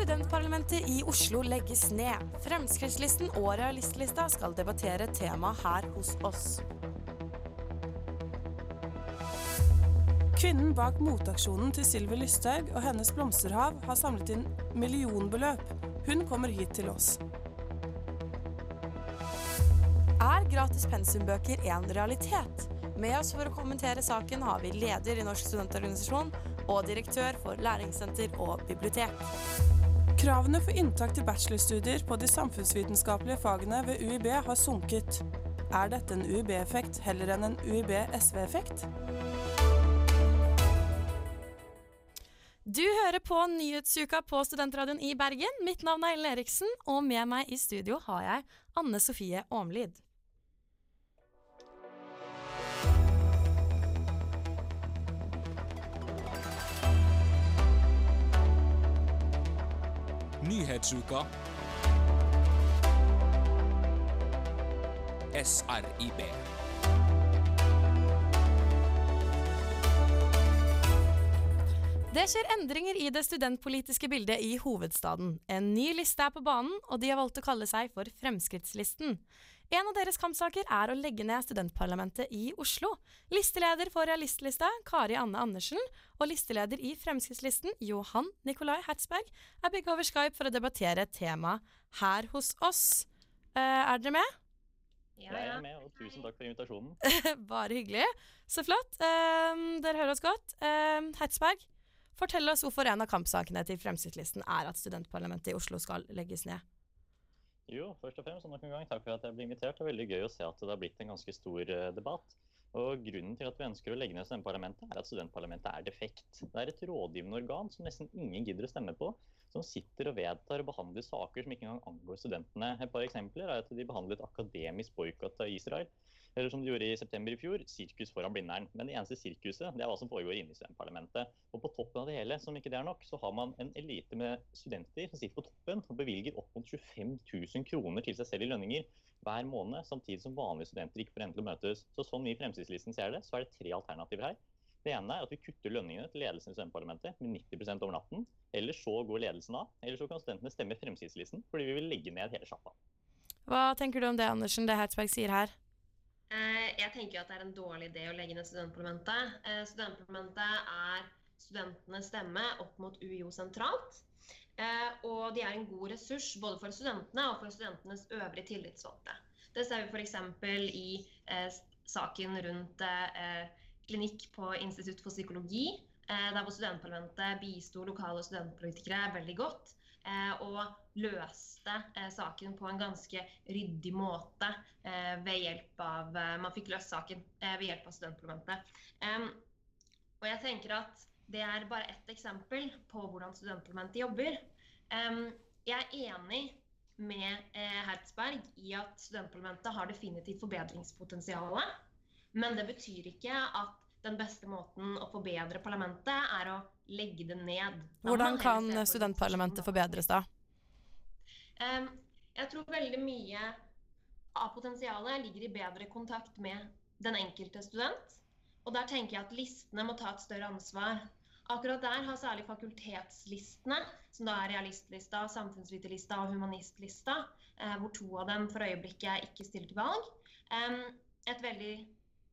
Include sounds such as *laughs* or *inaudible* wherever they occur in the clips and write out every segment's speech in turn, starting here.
Studentparlamentet i Oslo legges ned. Fremskrittslisten og Realistlista skal debattere temaet her hos oss. Kvinnen bak motaksjonen til Sylvi Lysthaug og hennes blomsterhav har samlet inn millionbeløp. Hun kommer hit til oss. Er gratis pensumbøker en realitet? Med oss for å kommentere saken har vi leder i Norsk studentorganisasjon og direktør for læringssenter og bibliotek. Kravene for inntak til bachelorstudier på de samfunnsvitenskapelige fagene ved UiB har sunket. Er dette en UiB-effekt heller enn en UiB-SV-effekt? Du hører på Nyhetsuka på Studentradioen i Bergen. Mitt navn er Ellen Eriksen, og med meg i studio har jeg Anne Sofie Åmlid. Nyhetsuka. SRIB. Det skjer endringer i det studentpolitiske bildet i hovedstaden. En ny liste er på banen, og de har valgt å kalle seg for Fremskrittslisten. En av deres kampsaker er å legge ned studentparlamentet i Oslo. Listeleder for Realistlista, Kari Anne Andersen, og listeleder i Fremskrittslisten, Johan Nikolai Hertzberg, er begge over Skype for å debattere temaet her hos oss. Eh, er dere med? Ja, Jeg er med, og tusen takk for invitasjonen. *laughs* Bare hyggelig. Så flott. Eh, dere hører oss godt. Eh, Hertzberg, fortell oss hvorfor en av kampsakene til Fremskrittslisten er at studentparlamentet i Oslo skal legges ned. Jo, først og fremst nok gang takk for at jeg ble invitert. Det er veldig gøy å se at det har blitt en ganske stor uh, debatt. Og Grunnen til at vi ønsker å legge ned studentparlamentet, er at studentparlamentet er defekt. Det er et rådgivende organ som nesten ingen gidder å stemme på, som sitter og vedtar og behandler saker som ikke engang angår studentene. Et par eksempler er at de behandlet akademisk boikott av Israel. Eller som de gjorde i september i fjor, sirkus foran Blindern. Men det eneste sirkuset det er hva som foregår inne i studentparlamentet. Og på toppen av det hele, som ikke det er nok, så har man en elite med studenter som sitter på toppen og bevilger opp mot 25 000 kroner til seg selv i lønninger hver måned, samtidig som vanlige studenter ikke får endelig møtes. Så sånn vi i Fremskrittslisten ser det, så er det tre alternativer her. Det ene er at vi kutter lønningene til ledelsen i studentparlamentet med 90 over natten. Eller så går ledelsen av. Eller så kan studentene stemme Fremskrittslisten fordi vi vil legge ned hele sjappa. Hva tenker du om det, Andersen, det Hertzberg sier her? Jeg tenker at det er en dårlig idé å legge ned studentparlamentet. Studentparlamentet er studentenes stemme opp mot UiO sentralt. Og de er en god ressurs både for studentene og for studentenes øvrige tillitsvalgte. Det ser vi f.eks. i saken rundt klinikk på Institutt for psykologi, der hvor studentparlamentet bisto lokale studentpolitikere veldig godt. Og løste saken på en ganske ryddig måte ved hjelp av Man fikk løst saken ved hjelp av studentparlamentet. Og jeg tenker at det er bare ett eksempel på hvordan studentparlamentet jobber. Jeg er enig med Hertzberg i at studentparlamentet har definitivt forbedringspotensial. Men det betyr ikke at den beste måten å forbedre parlamentet er å legge det ned. Hvordan kan studentparlamentet forbedres da? Jeg tror veldig mye av potensialet ligger i bedre kontakt med den enkelte student. Og der tenker jeg at listene må ta et større ansvar. Akkurat der har særlig fakultetslistene, som da er realistlista, samfunnsviterlista og humanistlista, hvor to av dem for øyeblikket ikke stiller til valg, veldig,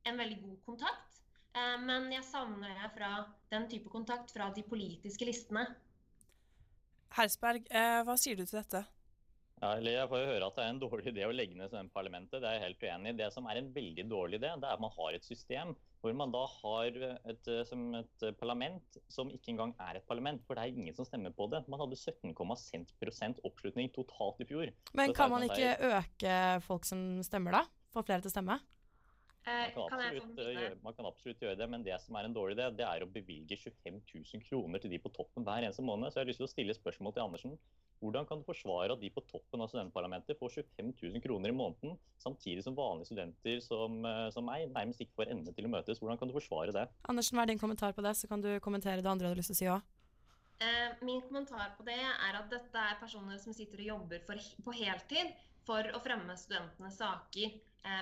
en veldig god kontakt. Men jeg savner jeg fra den type kontakt fra de politiske listene. Hersberg, hva sier du til dette? Ja, eller Jeg får jo høre at det er en dårlig idé å legge ned sånn parlamentet. Det er jeg helt uenig i. Det som er en veldig dårlig idé, det er at man har et system hvor man da har et, som et parlament som ikke engang er et parlament. For det er ingen som stemmer på det. Man hadde 17,6% oppslutning totalt i fjor. Men kan man ikke øke folk som stemmer, da? Få flere til å stemme? Man kan, absolutt, gjøre, man kan absolutt gjøre det, men det som er en dårlig idé, det er å bevilge 25 000 kroner til de på toppen hver eneste måned. Så jeg har lyst til å stille spørsmål til Andersen. Hvordan kan du forsvare at de på toppen av studentparlamentet får 25 000 kroner i måneden, samtidig som vanlige studenter som, som meg nærmest ikke får endene til å møtes? Hvordan kan du forsvare det? Andersen, hva er din kommentar på det? Så kan du kommentere det andre du har lyst til å si òg. Min kommentar på det er at dette er personer som sitter og jobber for, på heltid for å fremme studentenes saker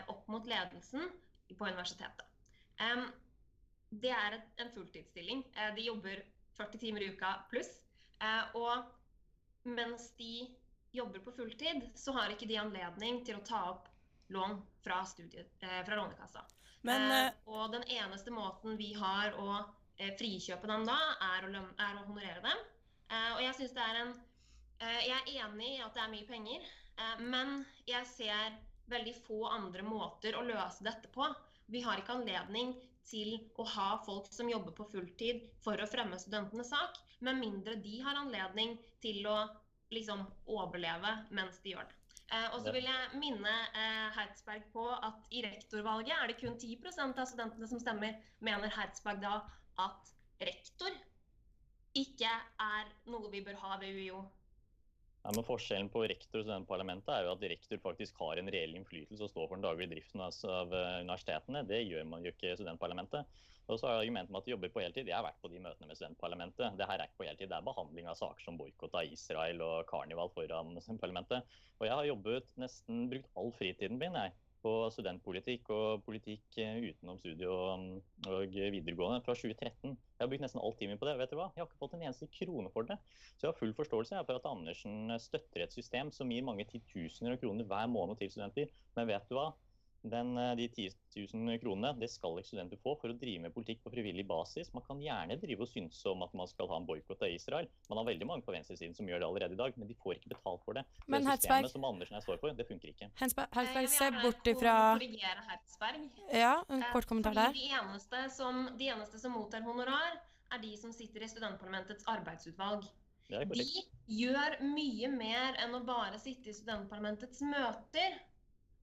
opp mot ledelsen på universitetet. Det er en fulltidsstilling. De jobber 40 timer i uka pluss. Og mens de jobber på fulltid, så har ikke de anledning til å ta opp lån fra, studiet, eh, fra Lånekassa. Men og den eneste måten vi har å frikjøpe dem da, er å, løn- er å honorere dem. Og jeg synes det er en Jeg er enig i at det er mye penger, men jeg ser veldig få andre måter å løse dette på. Vi har ikke anledning til å ha folk som jobber på fulltid for å fremme studentenes sak, med mindre de har anledning til å liksom overleve mens de gjør det. Eh, og så vil jeg minne eh, Hertzberg på at i rektorvalget er det kun 10% av studentene som stemmer. Mener Hertzberg da at rektor ikke er noe vi bør ha ved UiO? Ja, men Forskjellen på rektor og studentparlamentet er jo at rektor faktisk har en reell innflytelse og står for den daglige driften av eh, universitetene. Det gjør man jo ikke i studentparlamentet. Og så er argumentet med at de jobber på heltid. Jeg har vært på de møtene med studentparlamentet. Det her er ikke på heltid, det er behandling av saker som boikott av Israel og karneval foran *laughs* studentparlamentet. Og jeg har jobbet nesten brukt all fritiden min jeg, på studentpolitikk og politikk eh, utenom studie og, og videregående fra 2013. Jeg har brukt nesten all tiden min på det. Vet du hva? Jeg har ikke fått en eneste krone for det. Så jeg har full forståelse for at Andersen støtter et system som gir mange titusener av kroner hver måned til studenter. Men vet du hva? Den, eh, de 10 000 kronene det skal ikke studenter få for å drive med politikk på frivillig basis. Man kan gjerne drive og synse om at man skal ha en boikott av Israel. Man har veldig mange på venstresiden som gjør det allerede i dag, men de får ikke betalt for det. Men det Hertzberg- systemet som Andersen her står for, det funker ikke. Eh, Hertzberg, se bort ifra Hertzberg. Ja, en Eh, kort kommentar der. De eneste, som, de eneste som mottar honorar, er de som sitter i studentparlamentets arbeidsutvalg. De gjør mye mer enn å bare sitte i studentparlamentets møter.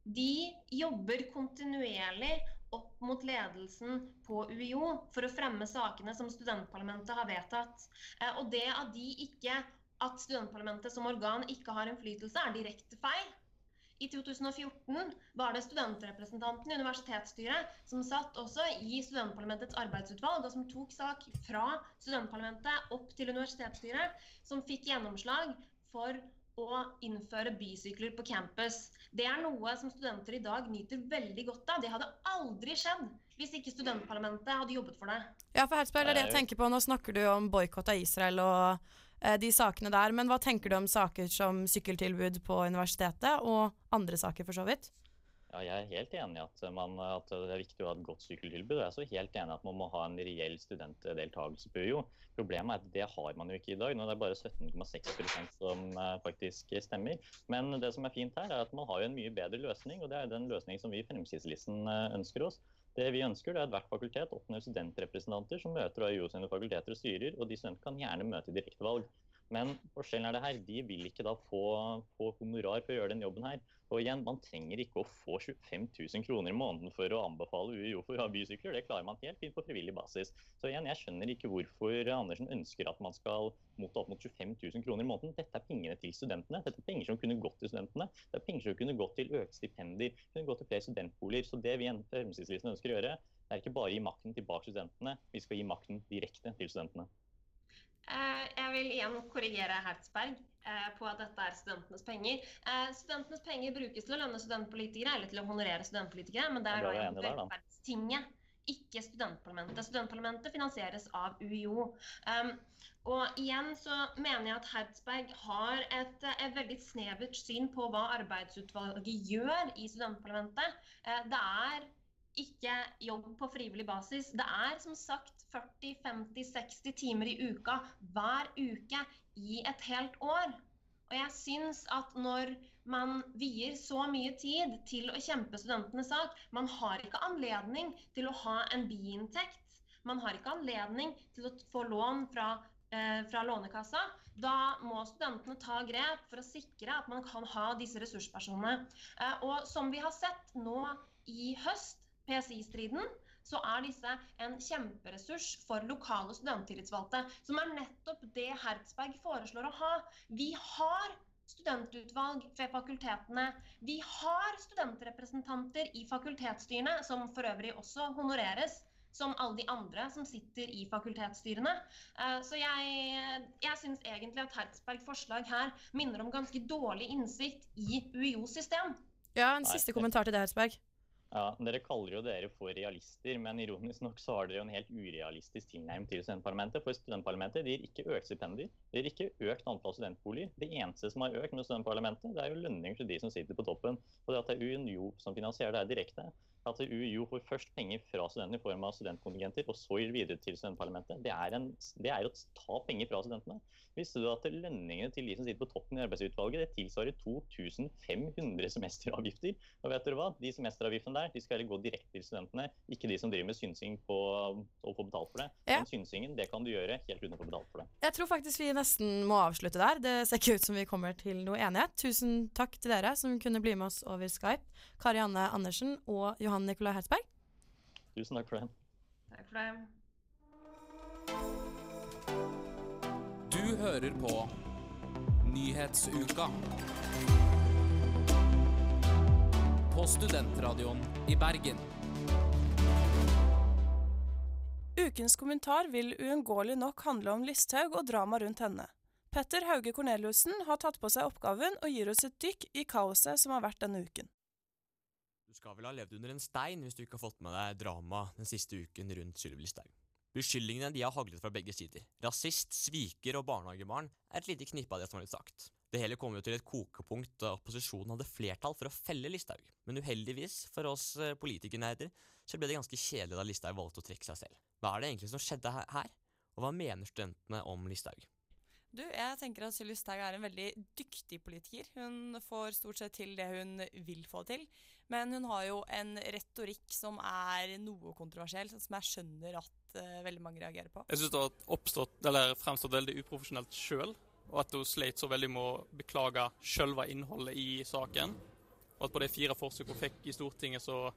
De jobber kontinuerlig opp mot ledelsen på UiO for å fremme sakene som studentparlamentet har vedtatt. Eh, Og det at, de ikke, at studentparlamentet som organ ikke har innflytelse, er direkte feil. I 2014 var det studentrepresentanten i universitetsstyret som satt også i studentparlamentets arbeidsutvalg, og som tok sak fra studentparlamentet opp til universitetsstyret, som fikk gjennomslag for å innføre bysykler på campus. Det er noe som studenter i dag nyter veldig godt av. Det hadde aldri skjedd hvis ikke studentparlamentet hadde jobbet for det. Ja, for Hertzberg, det er det jeg tenker på. Nå snakker du om boikott av Israel og eh, de sakene der. Men hva tenker du om saker som sykkeltilbud på universitetet, og andre saker for så vidt? Ja, jeg er helt enig i at, at det er viktig å ha et godt sykkeltilbud. Jeg er så helt enig at man må ha en reell studentdeltakelse på UiO. Problemet er at det har man jo ikke i dag. Nå er det bare 17,6% som eh, faktisk stemmer. Men det som er fint her, er at man har jo en mye bedre løsning, og det er den løsningen som vi i Fremskrittslisten eh, ønsker oss. Det vi ønsker, er at hvert fakultet oppnevner studentrepresentanter som møter UiO sine fakulteter og styrer, og de studentene kan gjerne møte i direktevalg. Men forskjellen er det her, de vil ikke da få, få honorar for å gjøre den jobben her. Og igjen, man trenger ikke å få 25 000 kroner i måneden for å anbefale UiO for å ha bysykler. Det klarer man helt fint på frivillig basis. Så igjen, jeg skjønner ikke hvorfor Andersen ønsker at man skal motta opp mot 25 000 kroner i måneden. Dette er pengene til studentene. Dette er penger som kunne gått til studentene. Det er penger som kunne gått til økte stipender, kunne gått til flere studentboliger. Så det vi i ønsker å gjøre, det er ikke bare å gi makten tilbake til studentene, vi skal gi makten direkte til studentene. Eh, Jeg vil igjen korrigere Hertzberg eh, på at dette er studentenes penger. Eh, Studentenes penger brukes til å lønne studentpolitikere eller til å honorere studentpolitikere, men det er er velferdstinget, ikke studentparlamentet. Studentparlamentet finansieres av UiO. Um, og igjen så mener jeg at Hertzberg har et, et veldig snevert syn på hva arbeidsutvalget gjør i studentparlamentet. Det er ikke jobb på frivillig basis. Det er som sagt 40-50-60 timer i uka hver uke i et helt år. Og jeg syns at når man vier så mye tid til å kjempe studentenes sak, man har ikke anledning til å ha en biinntekt. Man har ikke anledning til å få lån fra, eh, fra Lånekassa. Da må studentene ta grep for å sikre at man kan ha disse ressurspersonene. Eh, og som vi har sett nå i høst, PSI-striden, så er disse en kjemperessurs for lokale studenttillitsvalgte. Som er nettopp det Hertzberg foreslår å ha. Vi har studentutvalg ved fakultetene. Vi har studentrepresentanter i fakultetsstyrene, som for øvrig også honoreres. Som alle de andre som sitter i fakultetsstyrene. Eh, Så jeg, jeg syns egentlig at Hertzbergs forslag her minner om ganske dårlig innsikt i UiOs system. Ja, en siste kommentar til det, Hertzberg. Ja, Dere kaller jo dere for realister, men ironisk nok så har dere jo en helt urealistisk tilnærming til studentparlamentet. For studentparlamentet gir ikke økt stipendier, det gir ikke økt antall studentboliger. Det eneste som har økt med studentparlamentet, det er jo lønninger til de som sitter på toppen. Og det at det er UNIO som finansierer det her direkte, at UiO får først penger fra studentene i form av studentkontingenter, og så gir videre til studentparlamentet, det er, en, det er å ta penger fra studentene. Visste du at lønningene til de som sitter på toppen i arbeidsutvalget, det tilsvarer 2500 semesteravgifter? Og vet dere hva? De semesteravgiftene de skal gå direkte til studentene, ikke de som driver med synsing på å få betalt for det. Ja. Men synsingen det kan du gjøre helt uten å få betalt for det. Jeg tror faktisk vi nesten må avslutte der. Det ser ikke ut som vi kommer til noe enighet. Tusen takk til dere som kunne bli med oss over Skype. Kari Anne Andersen og Johan Nicolai Hertzberg. Tusen takk for det. Takk for det. Du hører på Nyhetsuka. På Studentradioen i Bergen. Ukens kommentar vil uunngåelig nok handle om Listhaug og drama rundt henne. Petter Hauge Korneliussen har tatt på seg oppgaven og gir oss et dykk i kaoset som har vært denne uken. Du skal vel ha levd under en stein hvis du ikke har fått med deg drama den siste uken rundt Sylvi Listhaug. Beskyldningene de har haglet fra begge sider. Rasist, sviker og barnehagebarn er et lite knippe av det som har blitt sagt. Det hele kom jo til et kokepunkt da opposisjonen hadde flertall for å felle Listhaug. Men uheldigvis for oss eh, politikernerder så ble det ganske kjedelig da Listhaug valgte å trekke seg selv. Hva er det egentlig som skjedde her, og hva mener studentene om Listhaug? Du, jeg tenker at Sylvi Listhaug er en veldig dyktig politiker. Hun får stort sett til det hun vil få til. Men hun har jo en retorikk som er noe kontroversiell, som jeg skjønner at uh, veldig mange reagerer på. Jeg syns det har oppstått, eller fremstått veldig uprofesjonelt sjøl. Og at hun sleit så veldig med å beklage sjølve innholdet i saken. Og at på de fire forsøkene hun fikk i Stortinget, så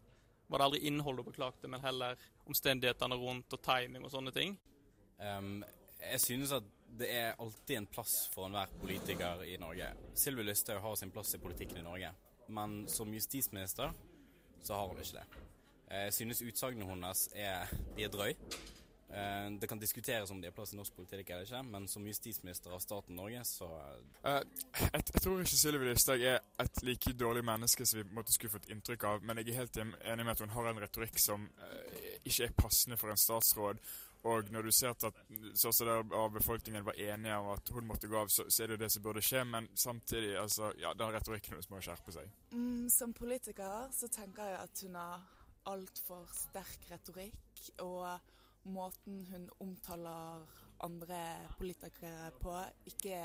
var det aldri innholdet hun beklagte, men heller omstendighetene rundt og timing og sånne ting. Um, jeg synes at det er alltid en plass for enhver politiker i Norge. Sylvi Lysthaug har sin plass i politikken i Norge, men som justisminister så har hun ikke det. Jeg synes utsagnene hennes er, de er drøy. Eh, det kan diskuteres om de har plass i norsk politikk eller ikke, men som justisminister av staten Norge, så jeg, jeg, tror ikke Sylvi Listhaug er et like dårlig menneske som vi måtte skulle fått inntrykk av, men jeg er helt enig med at hun har en retorikk som ikke er passende for en statsråd. Og når du ser at så der av befolkningen var enige om at hun måtte gå av, så, så, er det det som burde skje. Men samtidig, altså, ja, den retorikken hennes må skjerpe seg. Mm, som politiker så tenker jeg at hun har altfor sterk retorikk. Og måten hun omtaler andre politikere på, ikke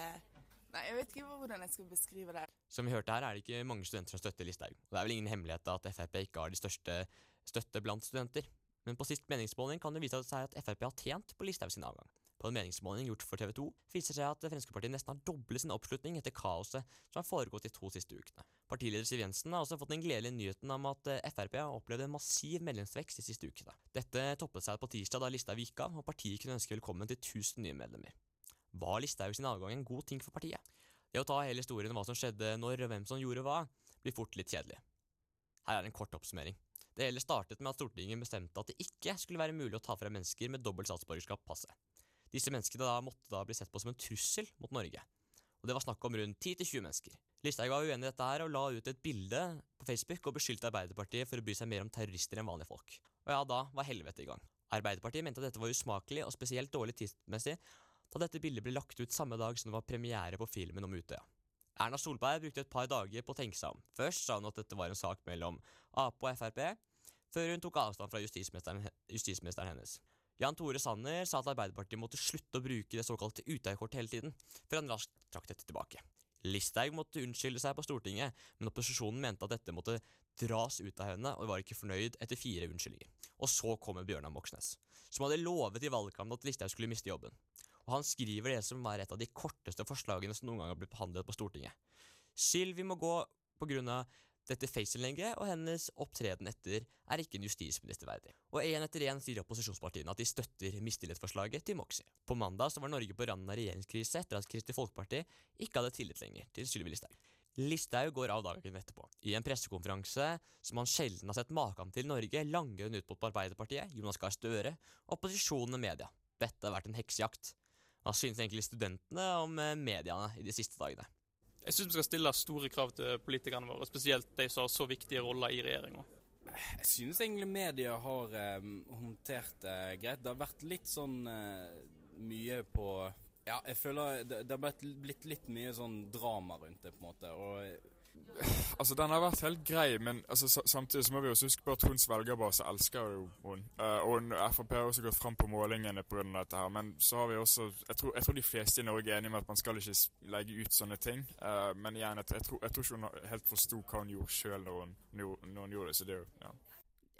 Nei, jeg vet ikke hvordan jeg skal beskrive det. Som vi hørte her, er det ikke mange studenter som støtter Listhaug. Og det er vel ingen hemmelighet at Frp ikke har de største støtte blant studenter. Men på sist meningsmåling kan det vise seg at Frp har tjent på Listhaug sin avgang. På en meningsmåling gjort for TV 2 viser seg at Fremskrittspartiet nesten har doblet sin oppslutning etter kaoset som har foregått de to siste ukene. Partileder Siv Jensen har også fått den gledelige nyheten om at eh, Frp har opplevd en massiv medlemsvekst de siste ukene. Dette toppet seg på tirsdag da lista gikk av, og partiet kunne ønske velkommen til 1000 nye medlemmer. Var Listhaug sin avgang en god ting for partiet? Det å ta hele historien om hva som skjedde når og hvem som gjorde hva, blir fort litt kjedelig. Her er en kort oppsummering. Det hele startet med at Stortinget bestemte at det ikke skulle være mulig å ta fra mennesker med dobbelt statsborgerskap passet. Disse menneskene da måtte da bli sett på som en trussel mot Norge. Og det var snakk om rundt 10-20 mennesker. Listhaug var uenig i dette her og la ut et bilde på Facebook og beskyldte Arbeiderpartiet for å bry seg mer om terrorister enn vanlige folk. Og ja, da var helvete i gang. Arbeiderpartiet mente at dette var usmakelig og spesielt dårlig tidsmessig, da dette bildet ble lagt ut samme dag som det var premiere på filmen om Utøya. Erna Solberg brukte et par dager på å tenke seg om. Først sa hun at dette var en sak mellom Ap og Frp, før hun tok avstand fra justisministeren, justisministeren hennes. Jan Tore Sanner sa at Arbeiderpartiet måtte slutte å bruke det såkalte Utøya-kortet hele tiden, før han raskt trakk dette tilbake. Listhaug måtte unnskylde seg på Stortinget, men opposisjonen mente at dette måtte dras ut av henne, og var ikke fornøyd etter fire unnskyldninger. Og så kommer Bjørnar Moxnes, som hadde lovet i valgkampen at Listhaug skulle miste jobben. Og han skriver det som var et av de korteste forslagene som noen gang har blitt behandlet på Stortinget. Sylvi må gå på grunn av dette faceinnlegget og hennes opptreden etter er ikke en justisminister verdig. Og én etter én sier opposisjonspartiene at de støtter mistillitsforslaget til Moxie. På mandag så var Norge på randen av regjeringskrise etter at Kristelig Folkeparti ikke hadde tillit lenger til Sylvi Listhaug. Listhaug går av dagen etterpå. I en pressekonferanse som han sjelden har sett maken til Norge, langer hun ut mot Arbeiderpartiet, Jonas Gahr Støre, opposisjonen og media. Dette har vært en heksejakt. Hva synes egentlig studentene om eh, mediene i de siste dagene? Jeg syns vi skal stille store krav til politikerne våre, spesielt de som har så viktige roller i regjeringa. Jeg synes egentlig media har eh, håndtert det greit. Det har vært litt sånn eh, mye på Ja, jeg føler det, det har blitt litt mye sånn drama rundt det, på en måte. Og Altså, Den har vært helt grei, men altså, samtidig så må vi også huske på at hun velgerbase elsker jo hun. Uh, og Frp har også gått fram på målingene pga. dette her. Men så har vi også jeg tror, jeg tror de fleste i Norge er enige med at man skal ikke legge ut sånne ting. Uh, men igjen, jeg, jeg, tror, jeg tror ikke hun helt forsto hva hun gjorde sjøl når, når hun gjorde det. Så det er jo ja.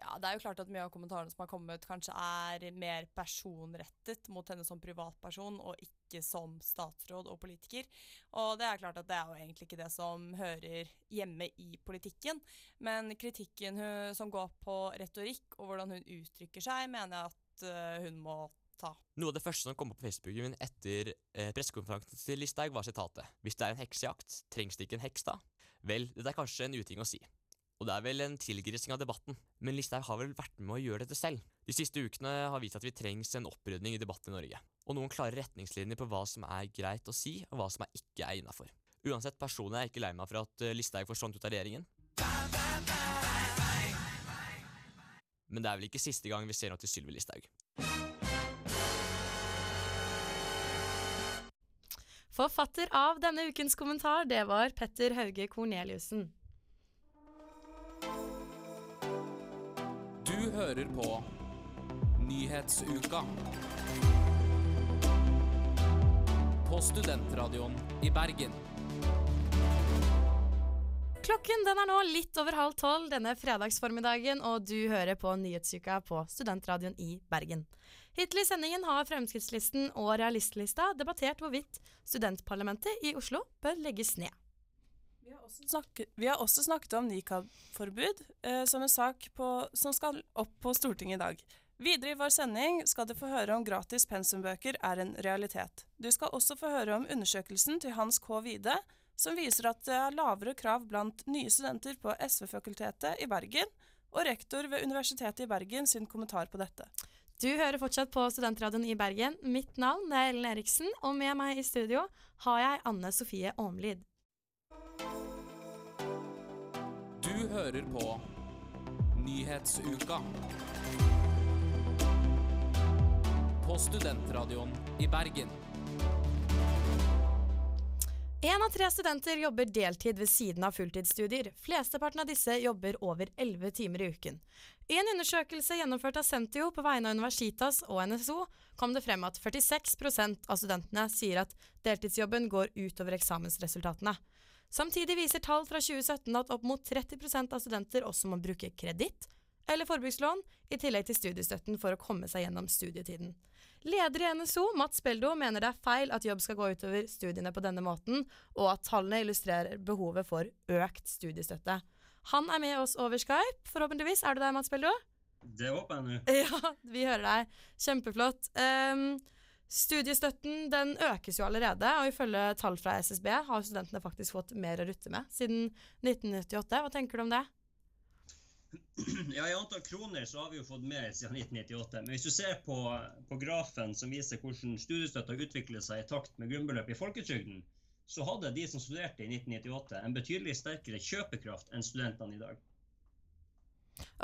Ja, det er jo klart at mye av kommentarene som har kommet, kanskje er mer personrettet mot henne som privatperson, og ikke som statsråd og politiker. Og det er klart at det er jo egentlig ikke det som hører hjemme i politikken. Men kritikken hun, som går på retorikk og hvordan hun uttrykker seg, mener jeg at eh, hun må ta. Noe av det første som kom opp på Facebooken min etter eh, pressekonferansen til Listhaug, var sitatet Hvis det er en heksejakt, trengs det ikke en heks da? Vel, det er kanskje en uting å si. Og det er vel en tilgrising av debatten, men Listhaug har vel vært med å gjøre dette selv. De siste ukene har vist at vi trengs en opprydning i debatten i Norge, og noen klare retningslinjer på hva som er greit å si, og hva som er ikke er innafor. Uansett, personlig er jeg ikke lei meg for at eh, Listhaug forsvant ut av regjeringen. Men det er vel ikke siste gang vi ser noe til Sylvi Listhaug. Forfatter av denne ukens kommentar, det var Petter Hauge Korneliussen. Hører på Nyhetsuka. På Studentradioen i Bergen. Klokken den er nå litt over halv tolv denne fredagsformiddagen, og du hører på Nyhetsuka på Studentradioen i Bergen. Hittil i sendingen har Fremskrittslisten og Realistlista debattert hvorvidt studentparlamentet i Oslo bør legges ned. Vi har også snakket, vi har også snakket om nikab-forbud eh, som en sak på, som skal opp på Stortinget i dag. Videre i vår sending skal du få høre om gratis pensumbøker er en realitet. Du skal også få høre om undersøkelsen til Hans K. Wide, som viser at det er lavere krav blant nye studenter på SV-fakultetet i Bergen, og rektor ved Universitetet i Bergen sin kommentar på dette. Du hører fortsatt på Studentradioen i Bergen. Mitt navn er Ellen Eriksen, og med meg i studio har jeg Anne Sofie Åmlid. Du hører på Nyhetsuka. På Studentradioen i Bergen. En av tre studenter jobber deltid ved siden av fulltidsstudier. Flesteparten av disse jobber over 11 timer i uken. I en undersøkelse gjennomført av Sentio på vegne av Universitas og NSO kom det frem at 46% av studentene sier at deltidsjobben går utover eksamensresultatene. Samtidig viser tall fra 2017 at opp mot 30% av studenter også må bruke kreditt eller forbrukslån i tillegg til studiestøtten for å komme seg gjennom studietiden. Leder i NSO, Mats Beldo, mener det er feil at jobb skal gå utover studiene på denne måten, og at tallene illustrerer behovet for økt studiestøtte. Han er med oss over Skype, forhåpentligvis. Er du der, Mats Beldo? Det håper jeg nå. *laughs* Ja, vi hører deg. Kjempeflott. Ehm, studiestøtten den økes jo allerede, og ifølge tall fra SSB har studentene faktisk fått mer å rutte med siden 1998. Hva tenker du om det? Ja, I antall kroner så har vi jo fått mer siden 1998. Men hvis du ser på, på grafen som viser hvordan studiestøtta utvikler seg i takt med grunnbeløpet i folketrygden, så hadde de som studerte i 1998 en betydelig sterkere kjøpekraft enn studentene i dag.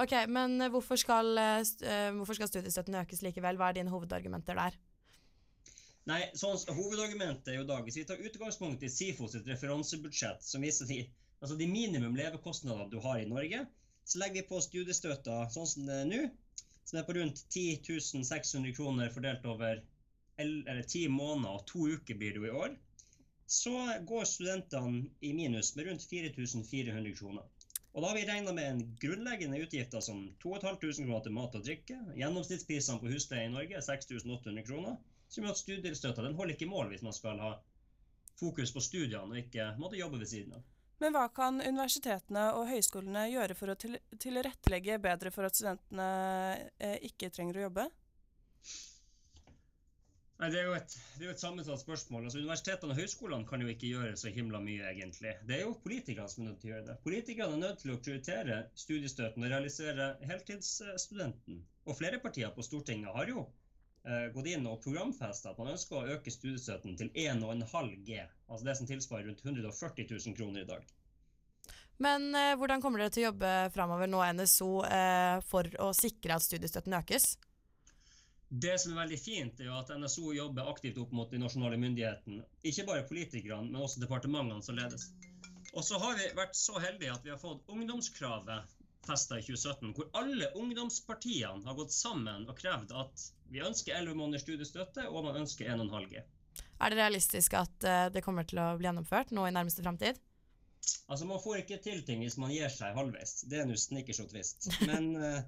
Ok, men hvorfor skal, eh, eh, hvorfor skal studiestøtten økes likevel? Hva er dine hovedargumenter der? Nei, sånn, Hovedargumentet er jo da, hvis vi tar utgangspunkt i SIFO sitt referansebudsjett, som viser de, altså de minimum levekostnadene du har i Norge, så legger vi på studiestøtta sånn som det er nå, som er på rundt 10 600 kroner fordelt over ti 10 måneder og to uker blir det jo i år, så går studentene i minus med rundt 4400 kroner. Og da har vi regna med en grunnleggende utgifter som 2500 kroner til mat og drikke. Gjennomsnittsprisene på husleie i Norge er 6800 kroner. Som gjør at studiestøtta den holder ikke mål hvis man skal ha fokus på studiene og ikke måtte jobbe ved siden av. Men hva kan universitetene og høyskolene gjøre for å til tilrettelegge bedre for at studentene eh, ikke trenger å jobbe? Nei, Det er et, det er jo et sammensatt spørsmål. Altså, Universitetene og høyskolene kan jo ikke gjøre så himla mye, egentlig. Det er jo politikerne som er nødt til å gjøre det. Politikerne er nødt til å prioritere studiestøtten og realisere heltidsstudenten. Og flere partier på Stortinget har jo gått inn og programfesta at man ønsker å øke studiestøtten til 1,5 G. Altså det som tilsvarer rundt 140 000 kroner i dag. Men eh, hvordan kommer dere til å jobbe framover nå, NSO, eh, for å sikre at studiestøtten økes? Det som er veldig fint, er jo at NSO jobber aktivt opp mot de nasjonale myndighetene. Ikke bare politikerne, men også departementene som ledes. Og så har vi vært så heldige at vi har fått ungdomskravet festa i 2017, hvor alle ungdomspartiene har gått sammen og krevd at vi ønsker 11 måneders studiestøtte, og man ønsker 1,5 G. Er det realistisk at eh, det kommer til å bli gjennomført nå i nærmeste framtid? Altså, man får ikke til ting hvis man gir seg halvveis. Det er nå snickers og twist. Men uh,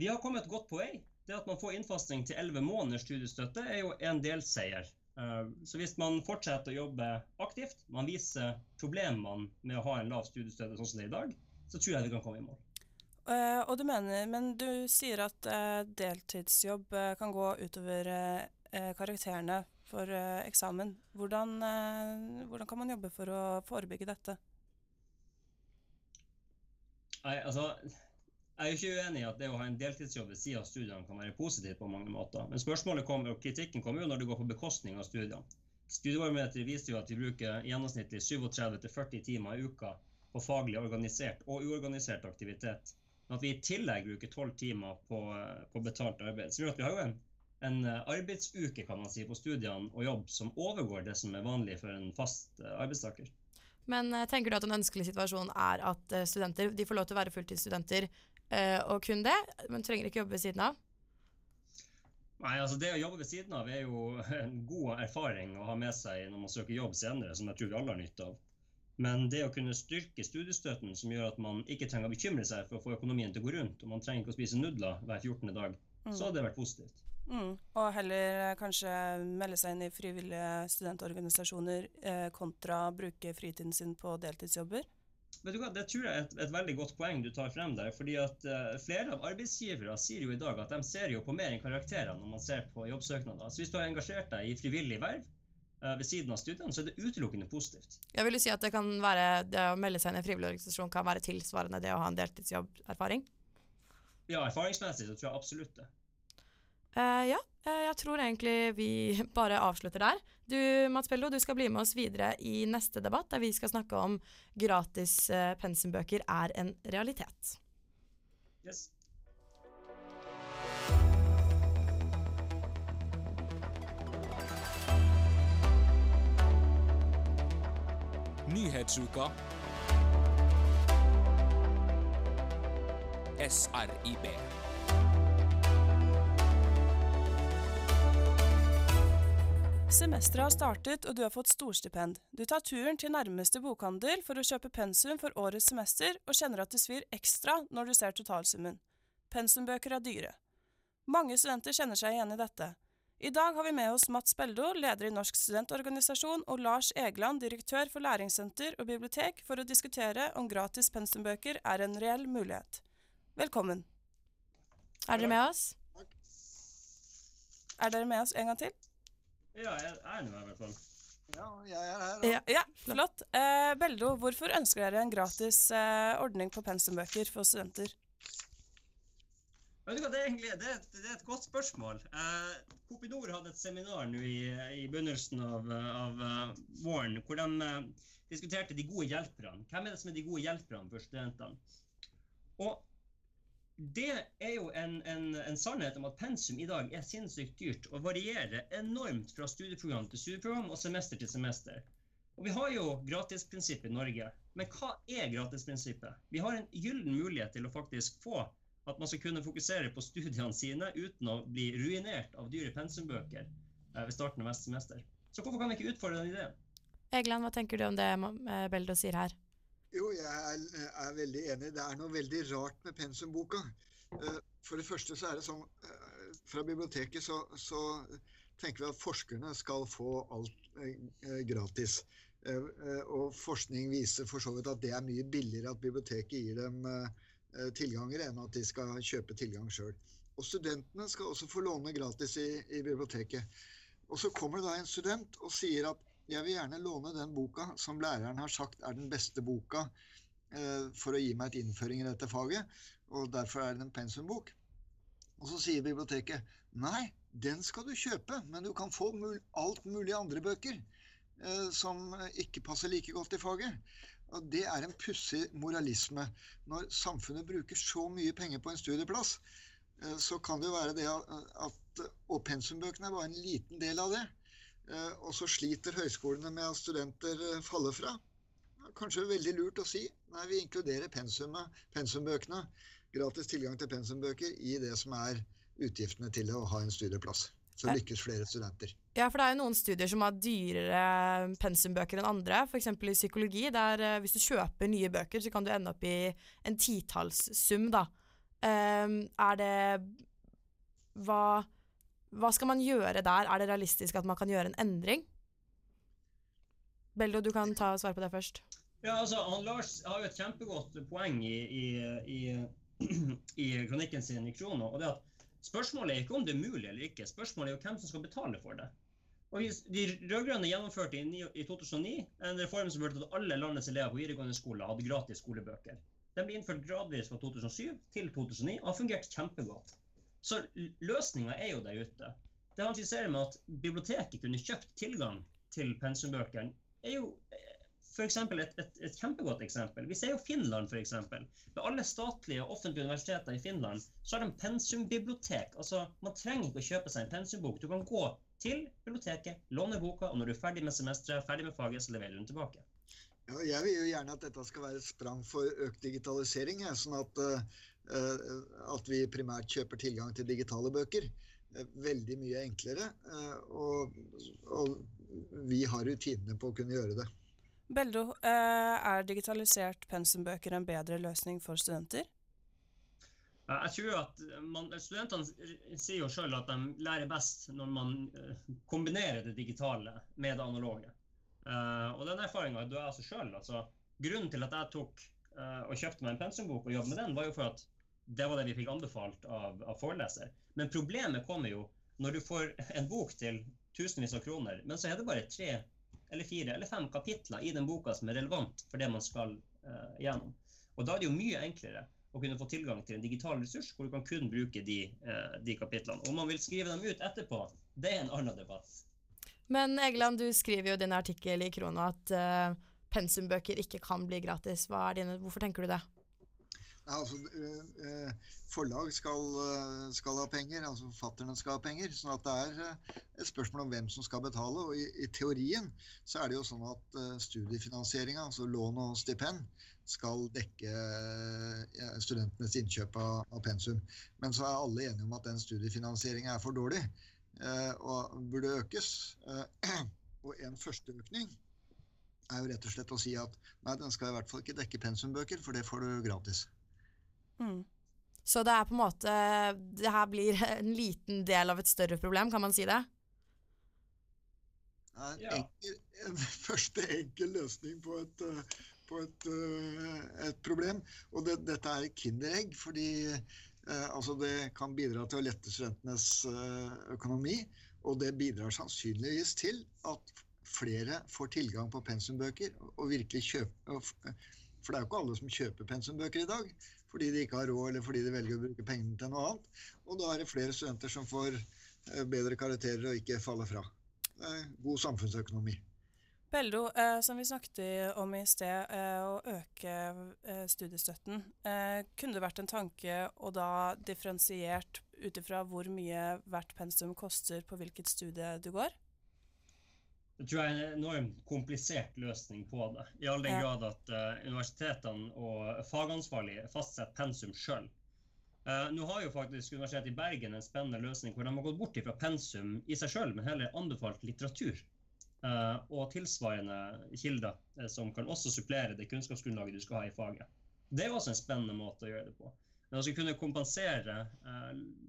vi har kommet godt på vei. Det at man får innfasting til 11 måneders studiestøtte, er jo en delseier. Eh, så hvis man fortsetter å jobbe aktivt, man viser problemene med å ha en lav studiestøtte sånn som det er i dag, så tror jeg vi kan komme i mål. Uh, og du mener, men du sier at uh, deltidsjobb uh, kan gå utover karakterene for eksamen. Hvordan, hvordan kan man jobbe for å forebygge dette? Nei, altså, jeg er jo ikke uenig i at det å ha en deltidsjobb ved siden av studiene kan være positivt på mange måter. Men spørsmålet kommer, og kritikken kommer jo når det går på bekostning av studiene. Studiebarometeret viser jo at vi bruker gjennomsnittlig 37-40 timer i uka på faglig organisert og uorganisert aktivitet. Men at vi i tillegg bruker 12 timer på, på betalt arbeid. Så at vi har jo en, en arbeidsuke kan man si, på studiene og jobb som overgår det som er vanlig for en fast eh, arbeidstaker. Men eh, tenker du at en ønskelig situasjon er at eh, studenter de får lov til å være fulltidsstudenter eh, og kun det, men trenger ikke jobbe ved siden av? Nei, altså Det å jobbe ved siden av er jo *laughs* en god erfaring å ha med seg når man søker jobb senere, som jeg tror vi alle har nytte av. Men det å kunne styrke studiestøtten, som gjør at man ikke trenger å bekymre seg for å få økonomien til å gå rundt, og man trenger ikke å spise nudler hver 14. dag, Mm. så hadde det vært positivt. Mm. Og heller eh, kanskje melde seg inn i frivillige studentorganisasjoner eh, kontra bruke fritiden sin på deltidsjobber? Vet du hva, Det tror jeg er et, et veldig godt poeng du tar frem der. fordi at eh, Flere av arbeidsgivere sier jo i dag at de ser jo på mer enn karakterer når man ser på jobbsøknader. Så Hvis du har engasjert deg i frivillig verv ved siden av studiene, så er det utelukkende positivt. Jeg vil si at det kan være, det å melde seg inn i en frivillig organisasjon kan være tilsvarende det å ha en deltidsjobberfaring. Ja, erfaringsmessig så tror jeg absolutt det. Uh, ja, eh, jeg tror egentlig vi *laughs* bare avslutter der. Du, Mats Pello, du skal bli med oss videre i neste debatt, der vi skal snakke om gratis eh, pensumbøker er en realitet. Yes. Nyhetsuka. SRIB. Semesteret har startet, og du har fått storstipend. Du tar turen til nærmeste bokhandel for å kjøpe pensum for årets semester, og kjenner at det svir ekstra når du ser totalsummen. Pensumbøker er dyre. Mange studenter kjenner seg igjen i dette. I dag har vi med oss Mats Beldo, leder i Norsk studentorganisasjon, og Lars Egeland, direktør for læringssenter og bibliotek, for å diskutere om gratis pensumbøker er en reell mulighet. Velkommen. Er dere med oss? Er dere med oss en gang til? Ja, jeg er med i hvert fall. Ja, jeg er her. Ja, ja flott. Eh, Beldo, hvorfor ønsker dere en gratis eh, ordning på pensumbøker for studenter? Vet du hva, Det er et, det er et godt spørsmål. Eh, Kopinor hadde et seminar nå i, i begynnelsen av, av uh, våren hvor de uh, diskuterte de gode hjelperne. Hvem er det som er de gode hjelperne for studentene? Og det er jo en, en, en sannhet om at pensum i dag er sinnssykt dyrt og varierer enormt fra studieprogram til studieprogram og semester til semester. Og Vi har jo gratisprinsippet i Norge. Men hva er gratisprinsippet? Vi har en gyllen mulighet til å faktisk få at man skal kunne fokusere på studiene sine uten å bli ruinert av dyre pensumbøker eh, ved starten av neste semester. Så hvorfor kan vi ikke utfordre den ideen? Egeland, hva tenker du om det eh, Beldo sier her? Jo, jeg er, er, veldig enig. Det er noe veldig rart med pensumboka. Eh, For det første så er det sånn Fra biblioteket så, så tenker vi at forskerne skal få alt eh, gratis. Og forskning viser for så vidt at det er mye billigere at biblioteket gir dem tilganger, enn at de skal kjøpe tilgang sjøl. Og studentene skal også få låne gratis i, i biblioteket. Og så kommer det da en student og sier at jeg vil gjerne låne den boka som læreren har sagt er den beste boka eh, for å gi meg et innføring i dette faget, og derfor er det en pensumbok. Og så sier biblioteket nei, den skal du kjøpe, men du kan få mul alt mulig andre bøker. eh, som ikke passer like godt i faget. Og Det er en pussig moralisme. Når samfunnet bruker så mye penger på en studieplass, eh, så kan det jo være det at Og pensumbøkene er bare en liten del av det. Eh, og så sliter høyskolene med at studenter eh, faller fra. Kanskje veldig lurt å si nei, vi inkluderer pensumbøkene, gratis tilgang til pensumbøker, i det som er utgiftene til å ha en studieplass. Så lykkes flere studenter. Ja, for det er jo noen studier som har dyrere pensumbøker enn andre, f.eks. i psykologi, der uh, hvis du kjøper nye bøker, så kan du ende opp i en titallssum, da. Um, er det Hva hva skal man gjøre der? Er det realistisk at man kan gjøre en endring? Bello, du kan ta og svare på det først. Ja, altså, han Lars har jo et kjempegodt poeng i, i, i, *clears throat* i kronikken sin i Krono. og det at Spørsmålet er ikke om det er mulig eller ikke, spørsmålet er jo hvem som skal betale for det. Og De rød-grønne gjennomførte i, i 2009 en reform som førte til at alle landets elever på videregående skole hadde gratis skolebøker. Den ble innført gradvis fra 2007 til 2009 og har fungert kjempegodt. Så løsninga er jo der ute. Det han skisserer med at biblioteket kunne kjøpt tilgang til pensumbøkene, er jo eh, eksempel, Et, et, et kjempegodt eksempel. Vi ser jo Finland, f.eks. Ved alle statlige og offentlige universiteter i Finland så har de pensumbibliotek. Altså, Man trenger ikke å kjøpe seg en pensumbok. Du kan gå til biblioteket, låne boka, og når du er ferdig med semesteret, ferdig med faget, så leverer du den tilbake. Ja, jeg vil jo gjerne at dette skal være et sprang for økt digitalisering. Ja, sånn at uh, at vi primært kjøper tilgang til digitale bøker. Eh, veldig mye enklere. Uh, og, og vi har rutinene på å kunne gjøre det. Beldo, er digitalisert pensumbøker en bedre løsning for studenter? Jeg tror at man, Studentene sier jo selv at de lærer best når man kombinerer det digitale med det analoge. Og den erfaringa har jeg altså sjøl. Altså, grunnen til at jeg tok og kjøpte meg en pensumbok og jobbet med den, var jo for at det var det vi fikk anbefalt av, av, foreleser. Men problemet kommer jo når du får en bok til tusenvis av kroner, men så er det bare tre eller fire eller fem kapitler i den boka som er relevant for det man skal uh, gjennom. Og Da er det jo mye enklere å kunne få tilgang til en digital ressurs hvor du kan kun bruke de, uh, de kapitlene. Om man vil skrive dem ut etterpå, det er en annen debatt. Men Egeland, du skriver jo din artikkel i Krono at uh, pensumbøker ikke kan bli gratis. Dine, hvorfor tenker du det? Altså, eh, eh, forlag skal, eh, skal, ha penger, altså forfatterne skal ha penger. sånn at det er et spørsmål om hvem som skal betale. og I, i teorien så er det jo sånn at studiefinansieringa, altså lån og stipend, skal dekke studentenes innkjøp av, av, pensum. Men så er alle enige om at den studiefinansieringa er for dårlig og burde økes. *clears throat* og en førsteøkning er jo rett og slett å si at nei, den skal i hvert fall ikke dekke pensumbøker, for det får du gratis. Mm. Så det er på en måte Det her blir en liten del av et større problem, kan man si det? En, enkel, en *laughs* første enkel løsning på et, på et, eh, et problem. Og det, dette er kinderegg, fordi eh, altså det kan bidra til å lette studentenes eh, økonomi. Og det bidrar sannsynligvis til at flere får tilgang på pensumbøker og virkelig kjøper For det er jo ikke alle som kjøper pensumbøker i dag fordi de ikke har råd, eller fordi de velger å bruke pengene til noe annet. Og da er det flere studenter som får eh, bedre karakterer og ikke faller fra. God samfunnsøkonomi. Beldo, eh, som vi snakket om i sted, eh, å øke studiestøtten. Kunne det vært en tanke å da differensiert ut ifra hvor mye hvert pensum koster på hvilket studie du går? Det tror jeg er en enormt komplisert løsning på det. I all den grad at uh, universitetene og fagansvarlige fastsetter pensum sjøl. Uh, eh, nå har jo faktisk Universitetet i Bergen en spennende løsning hvor de har gått bort fra pensum i seg sjøl, men heller anbefalt litteratur. Uh, og tilsvarende kilder som kan også supplere det kunnskapsgrunnlaget du skal ha i faget. Det er også en spennende måte å gjøre det på. Men å kunne kompensere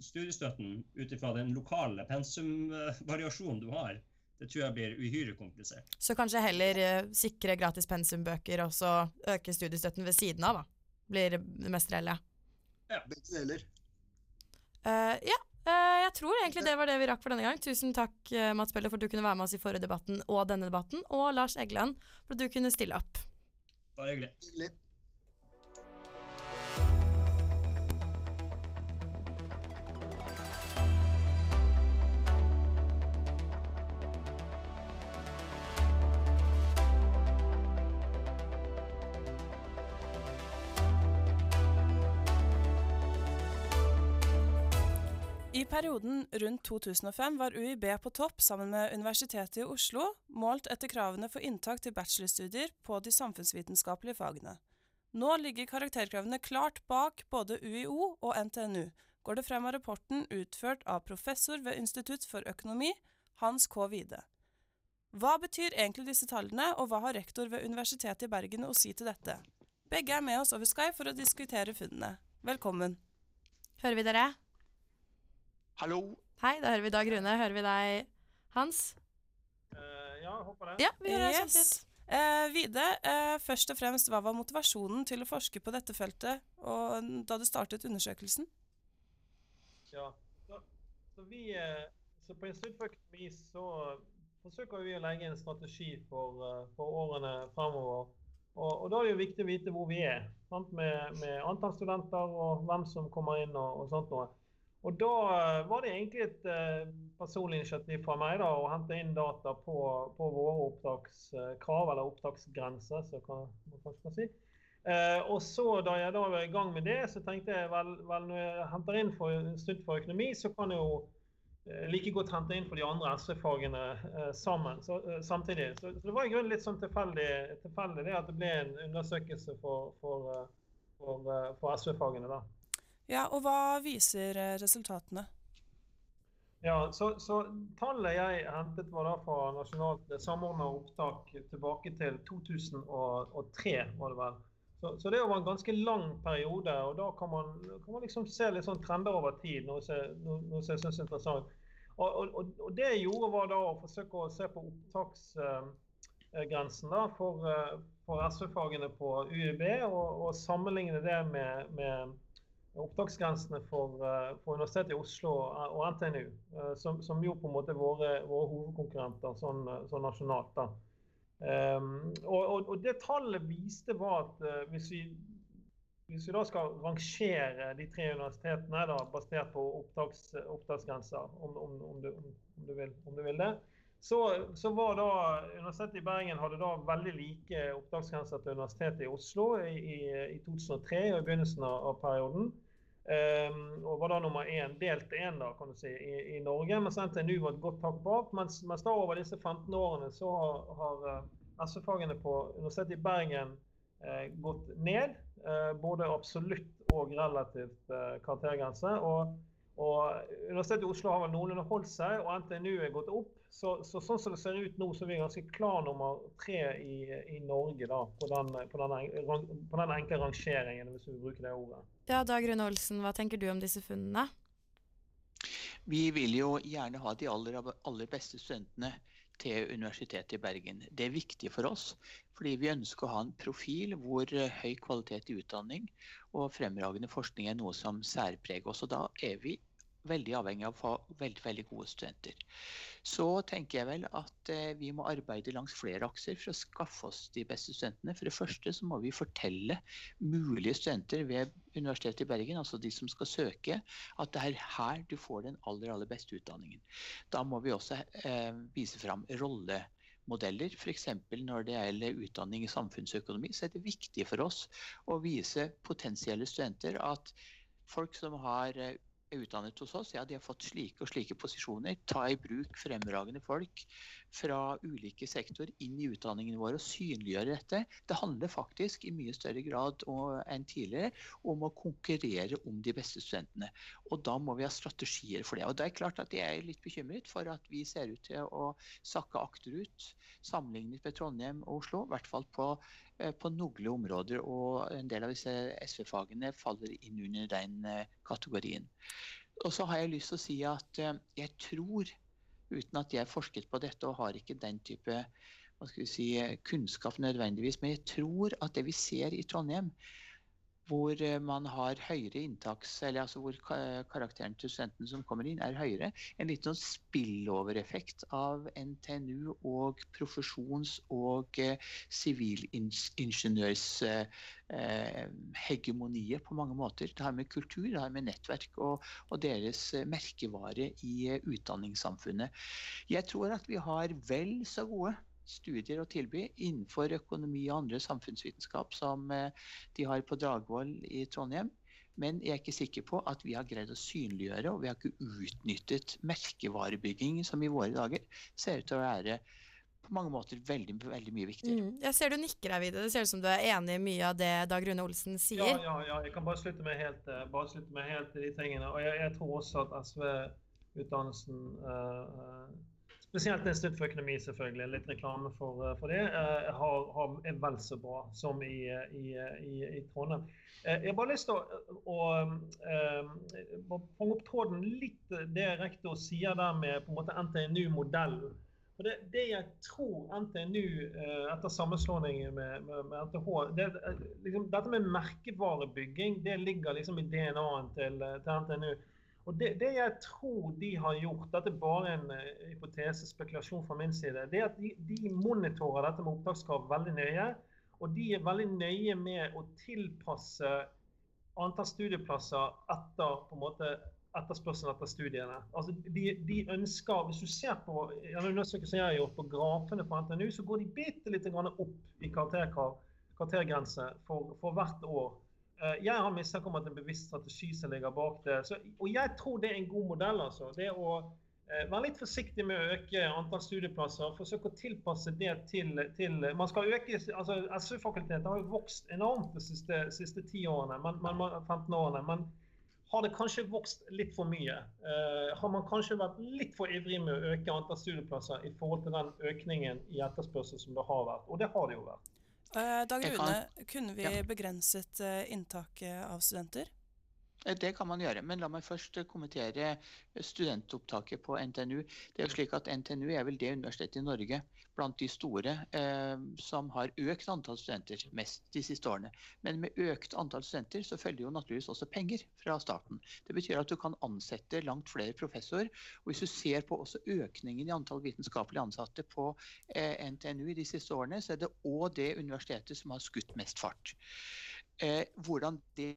studiestøtten ut ifra den lokale pensumvariasjonen du har, det tror jeg blir uhyre komplisert. Så kanskje heller uh, sikre gratis pensumbøker og så øke studiestøtten ved siden av, da. Blir det mest reelle. Ja. Begge deler. Uh, ja. Uh, jeg tror egentlig det var det vi rakk for denne gang. Tusen takk, Mats Beller, for at du kunne være med oss i forrige debatten og denne debatten. Og Lars Eggeland, for at du kunne stille opp. Bare hyggelig. Perioden rundt 2005 var UiB på topp sammen med Universitetet i Oslo, målt etter kravene for inntak til bachelorstudier på de samfunnsvitenskapelige fagene. Nå ligger karakterkravene klart bak både UiO og NTNU, går det frem av rapporten utført av professor ved Institutt for økonomi, Hans K. Wide. Hva betyr egentlig disse tallene, og hva har rektor ved Universitetet i Bergen å si til dette? Begge er med oss over Skype for å diskutere funnene. Velkommen. Hører vi dere? Hallo. Hei, da hører vi Dag Rune. Hører vi deg, Hans? ja, håper det. Ja, vi hører deg Yes. Eh, Vide, uh, først og fremst, hva var motivasjonen til å forske på dette feltet og, da du startet undersøkelsen? Ja. Så, så, vi, eh, så på Institutt for økonomi så forsøker vi å legge en strategi for, eh, for årene fremover. Og, og da er det jo viktig å vite hvor vi er, sant? Med, med antall studenter og hvem som kommer inn og, og sånt noe. Og da eh, var det egentlig et eh, personlig initiativ fra meg da, å hente inn data på, på våre opptakskrav, eller opptaksgrenser, som kan, man kanskje kan si. Eh, og så Da jeg da var i gang med det, så tenkte jeg vel, vel når jeg henter inn for Institutt for økonomi, så kan jeg jo eh, like godt hente inn for de andre SV-fagene eh, sammen, så, eh, samtidig. Så, så det var i grunnen litt sånn tilfeldig, tilfeldig det at det ble en undersøkelse for, for, eh, for, eh, for SV-fagene. da. Ja, og hva viser eh, resultatene? Ja, så, så Tallet jeg hentet var da fra nasjonalt samordna opptak tilbake til 2003, var det vel. Så, så det var en ganske lang periode, og da kan man, kan man liksom se litt sånn trender over tid, noe som jeg- syns er interessant. Og, og, og det jeg gjorde, var da å forsøke å se på opptaksgrensen da, for, eh, for SV-fagene på UiB, og, og sammenligne det med, med opptaksgrensene for, eh, for Universitetet i Oslo og NTNU, eh, som, som jo på en måte er våre, våre hovedkonkurrenter sånn, eh, sånn nasjonalt. Um, og, og, og det tallet viste var at eh, hvis, vi, hvis vi da skal rangere de tre universitetene da, basert på opptaks, opptaksgrenser, om, om, om, du, du vil, om du vil det, så, så var da Universitetet i Bergen hadde da veldig like opptaksgrenser til Universitetet i Oslo i, i, i 2003 og i begynnelsen av perioden. Um, og var da nummer én, delt én da, kan du si, i, i Norge. Mens NTNU var et godt tak bak. Mens, mens da over disse 15 årene så har, har uh, SV-fagene på Universitetet i Bergen uh, gått ned. Uh, både absolutt og relativt uh, karaktergrense. Og, og Universitetet i Oslo har vel noenlunde holdt seg, og NTNU er gått opp. Så, så sånn som det ser ut nå, så er vi ganske klar nummer tre i, i Norge da, på den, på, den, på den enkle rangeringen, hvis vi bruker det ordet. Ja, Dag Rune Olsen, hva tenker du om disse funnene? Vi vil jo gjerne ha de aller, aller beste studentene til Universitetet i Bergen. Det er viktig for oss, fordi vi ønsker å ha en profil hvor eh, høy kvalitet i utdanning og fremragende forskning er noe som særpreger oss. Og da er vi veldig avhengig av å få veldig, veldig gode studenter. Så tenker jeg vel at eh, vi må arbeide langs flere akser for å skaffe oss de beste studentene. For det første så må vi fortelle mulige studenter ved Universitetet i Bergen, altså de som skal søke, at det er her du får den aller, aller beste utdanningen. Da må vi også eh, vise fram rollemodeller. F.eks. når det gjelder utdanning i samfunnsøkonomi, så er det viktig for oss å vise potensielle studenter at folk som har eh, er utdannet hos oss, ja, de har fått slike og slike posisjoner. Ta i bruk fremragende folk fra ulike sektorer inn i utdanningen vår og synliggjøre dette. Det handler faktisk i mye større grad enn tidligere om å konkurrere om de beste studentene. Og da må vi ha strategier for det. Og det er klart at jeg er litt bekymret for at vi ser ut til å sakke akterut sammenlignet med Trondheim og Oslo, i hvert fall på, på noen områder. Og en del av disse SV-fagene faller inn under den eh, kategorien. Og så har jeg lyst til å si at eh, jeg tror, uten at jeg har forsket på dette og har ikke den type si, eh, kunnskap nødvendigvis, men jeg tror at det vi ser i Trondheim, hvor eh, man har høyere inntaks, eller altså hvor karakteren til studentene som kommer inn er høyere, en litt sånn spillovereffekt av NTNU og profesjons- og sivilingeniørshegemoniet sivilingeniørs eh, eh, på mange måter. Det har med kultur, det har med nettverk og, og deres eh, merkevare i eh, utdanningssamfunnet. Jeg tror at vi har vel så gode studier å tilby innenfor økonomi og andre samfunnsvitenskap som eh, de har på Dragvoll i Trondheim. Men jeg er ikke sikker på at vi har greid å synliggjøre, og vi har ikke utnyttet merkevarebygging, som i våre dager ser ut til å være på mange måter veldig, veldig mye viktigere. Mm. Jeg ser du nikker her, Vide. Det ser ut som du er enig i mye av det Dag Rune Olsen sier. Ja, ja, ja. Jeg kan bare slutte meg helt, eh, bare slutte meg helt til de tingene. Og jeg, jeg tror også at SV-utdannelsen uh, Spesielt Institutt for økonomi, selvfølgelig, litt reklame for, uh, for det, uh, har, har, er vel så bra som i, i, i, i Trondheim. Jeg har bare lyst til å, å fange opp tråden litt det rektor sier der med på en måte NTNU-modellen. For det, det, jeg tror NTNU eh, etter sammenslåingen med, med, med NTH det, liksom, Dette med merkevarebygging det ligger liksom i DNA-en til, til, NTNU. Og det, det, jeg tror de har gjort, dette er bare en uh, hypotese, spekulasjon fra min side, det er at de, de monitorer dette med opptakskrav veldig nøye. Og de er veldig nøye med å tilpasse antall studieplasser etter på en måte etterspørselen etter studiene. Altså, de, de, ønsker, Hvis du ser på en undersøkelse jeg har gjort på grafene på NTNU, så går de bitte litt opp i karaktergrense for, for, hvert år. Eh, jeg har mistanke om at en bevisst strategi som ligger bak det. Så, og jeg tror det er en god modell. altså. Det å eh, være litt forsiktig med å øke antall studieplasser. Forsøke å tilpasse det til, til Man skal øke, altså SV-fakultetet har jo vokst enormt de siste, siste 10 årene, men, men, 15 årene. men har det kanskje vokst litt for mye? Eh, har man kanskje vært litt for ivrig med å øke antall studieplasser i forhold til den økningen i etterspørsel som det har vært? Og det har det jo vært. Uh, Dag Rune, kunne vi begrenset uh, inntaket av studenter? Det kan man gjøre, men la meg først kommentere studentopptaket på NTNU. Det er jo slik at NTNU er vel det universitetet i Norge blant de store eh, som har økt antall studenter mest de siste årene. Men med økt antall studenter så følger jo naturligvis også penger fra staten. Det betyr at du kan ansette langt flere professorer. Og hvis du ser på også økningen i antall vitenskapelig ansatte på eh, NTNU de siste årene, så er det òg det universitetet som har skutt mest fart. Eh, hvordan det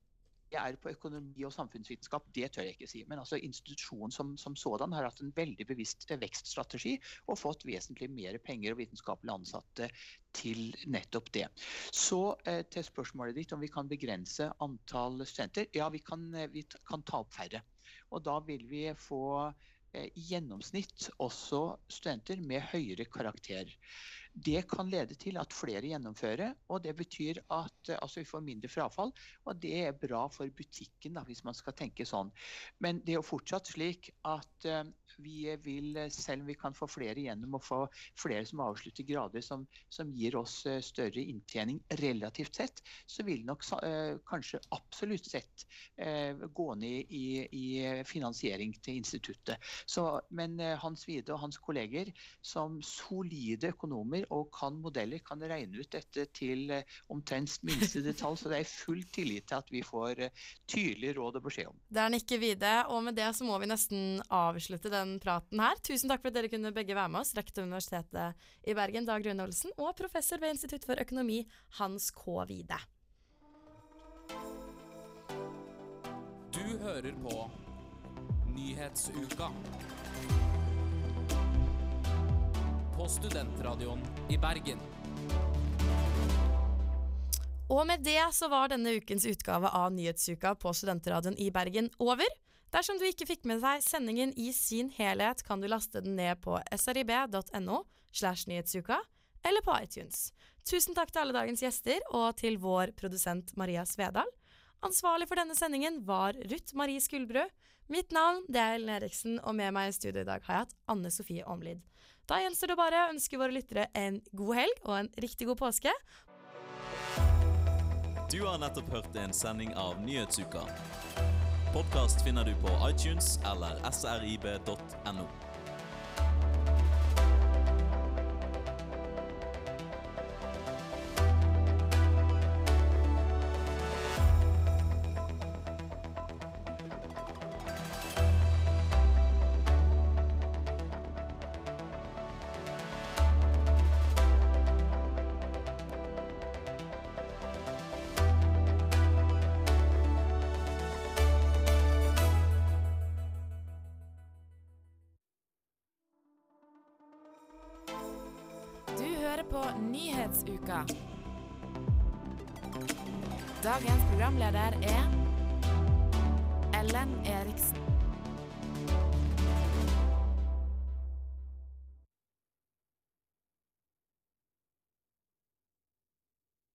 jeg er på økonomi og samfunnsvitenskap, det tør jeg ikke si. Men altså institusjonen som, som sådan har hatt en veldig bevisst vekststrategi og fått vesentlig mer penger og vitenskapelige ansatte til nettopp det. Så eh, til spørsmålet ditt om vi kan begrense antall studenter. Ja, vi kan, eh, vi kan ta opp færre. Og da vil vi få eh, i gjennomsnitt også studenter med høyere karakter. Det kan lede til at flere gjennomfører, og det betyr at altså, vi får mindre frafall. Og det er bra for butikken, da, hvis man skal tenke sånn. Men det er jo fortsatt slik at uh, vi vil, selv om vi kan få flere gjennom og få flere som avslutter grader som, som gir oss uh, større inntjening relativt sett, så vil nok uh, kanskje absolutt sett gå ned i, i, finansiering til instituttet. Så, men Hans Wide og hans kolleger som solide økonomer og kan modeller, kan regne ut dette til eh, omtrent minste detalj. Så det er full tillit til at vi får eh, tydelig råd og beskjed om. Det er Nikke vide, og med det så må vi nesten avslutte den praten her. Tusen takk for at dere kunne begge være med oss, rektor ved Universitetet i Bergen, Dag Rune Olsen, og professor ved Institutt for økonomi, Hans K. Vide. Du hører på Nyhetsuka. På Studentradioen i Bergen. Og med det så var denne ukens utgave av Nyhetsuka på Studentradioen i Bergen over. Dersom du ikke fikk med deg sendingen i sin helhet, kan du laste den ned på srib.no slash nyhetsuka eller på iTunes. Tusen takk til alle dagens gjester og til vår produsent Maria Svedal. Ansvarlig for denne sendingen var Ruth Marie Skuldbrød. Mitt navn det er Ellen Eriksen, og med meg i studio i dag har jeg hatt Anne Sofie Omlid. Da gjenstår det bare å ønske våre lyttere en god helg og en riktig god påske. Du har nettopp hørt en sending av Nyhetsuka. Podkast finner du på iTunes eller srib.no.